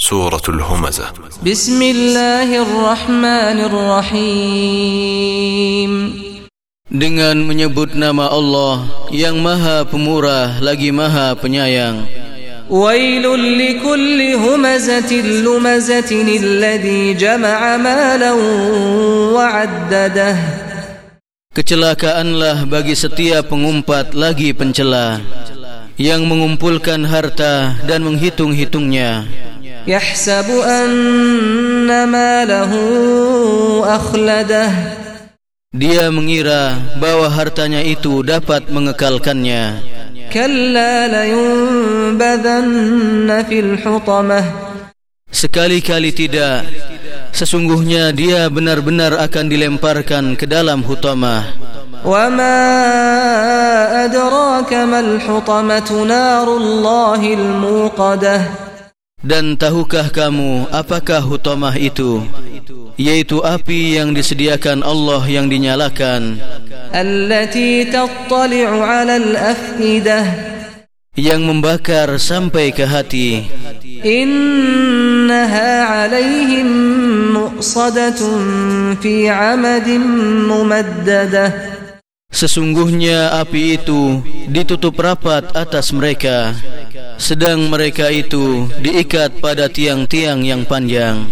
سورة الهمزة بسم الله الرحمن الرحيم Dengan menyebut nama Allah yang maha pemurah lagi maha penyayang ويل لكل همزة لمزة الذي جمع مالا وعدده Kecelakaanlah bagi setiap pengumpat lagi pencela yang mengumpulkan harta dan menghitung-hitungnya يحسب أن ماله أخلده Dia mengira bahwa hartanya itu dapat mengekalkannya كلا لينبذن في الحطمة Sekali-kali tidak Sesungguhnya dia benar-benar akan dilemparkan ke dalam hutamah وما أدراك ما الحطمة نار الله الموقدة Dan tahukah kamu apakah hutamah itu? Yaitu api yang disediakan Allah yang dinyalakan. Allati tattali'u ala al-afidah. Yang membakar sampai ke hati. Innaha alaihim mu'sadatun fi amadin mumaddadah. Sesungguhnya api itu ditutup rapat atas mereka. Mereka. Sedang mereka itu diikat pada tiang-tiang yang panjang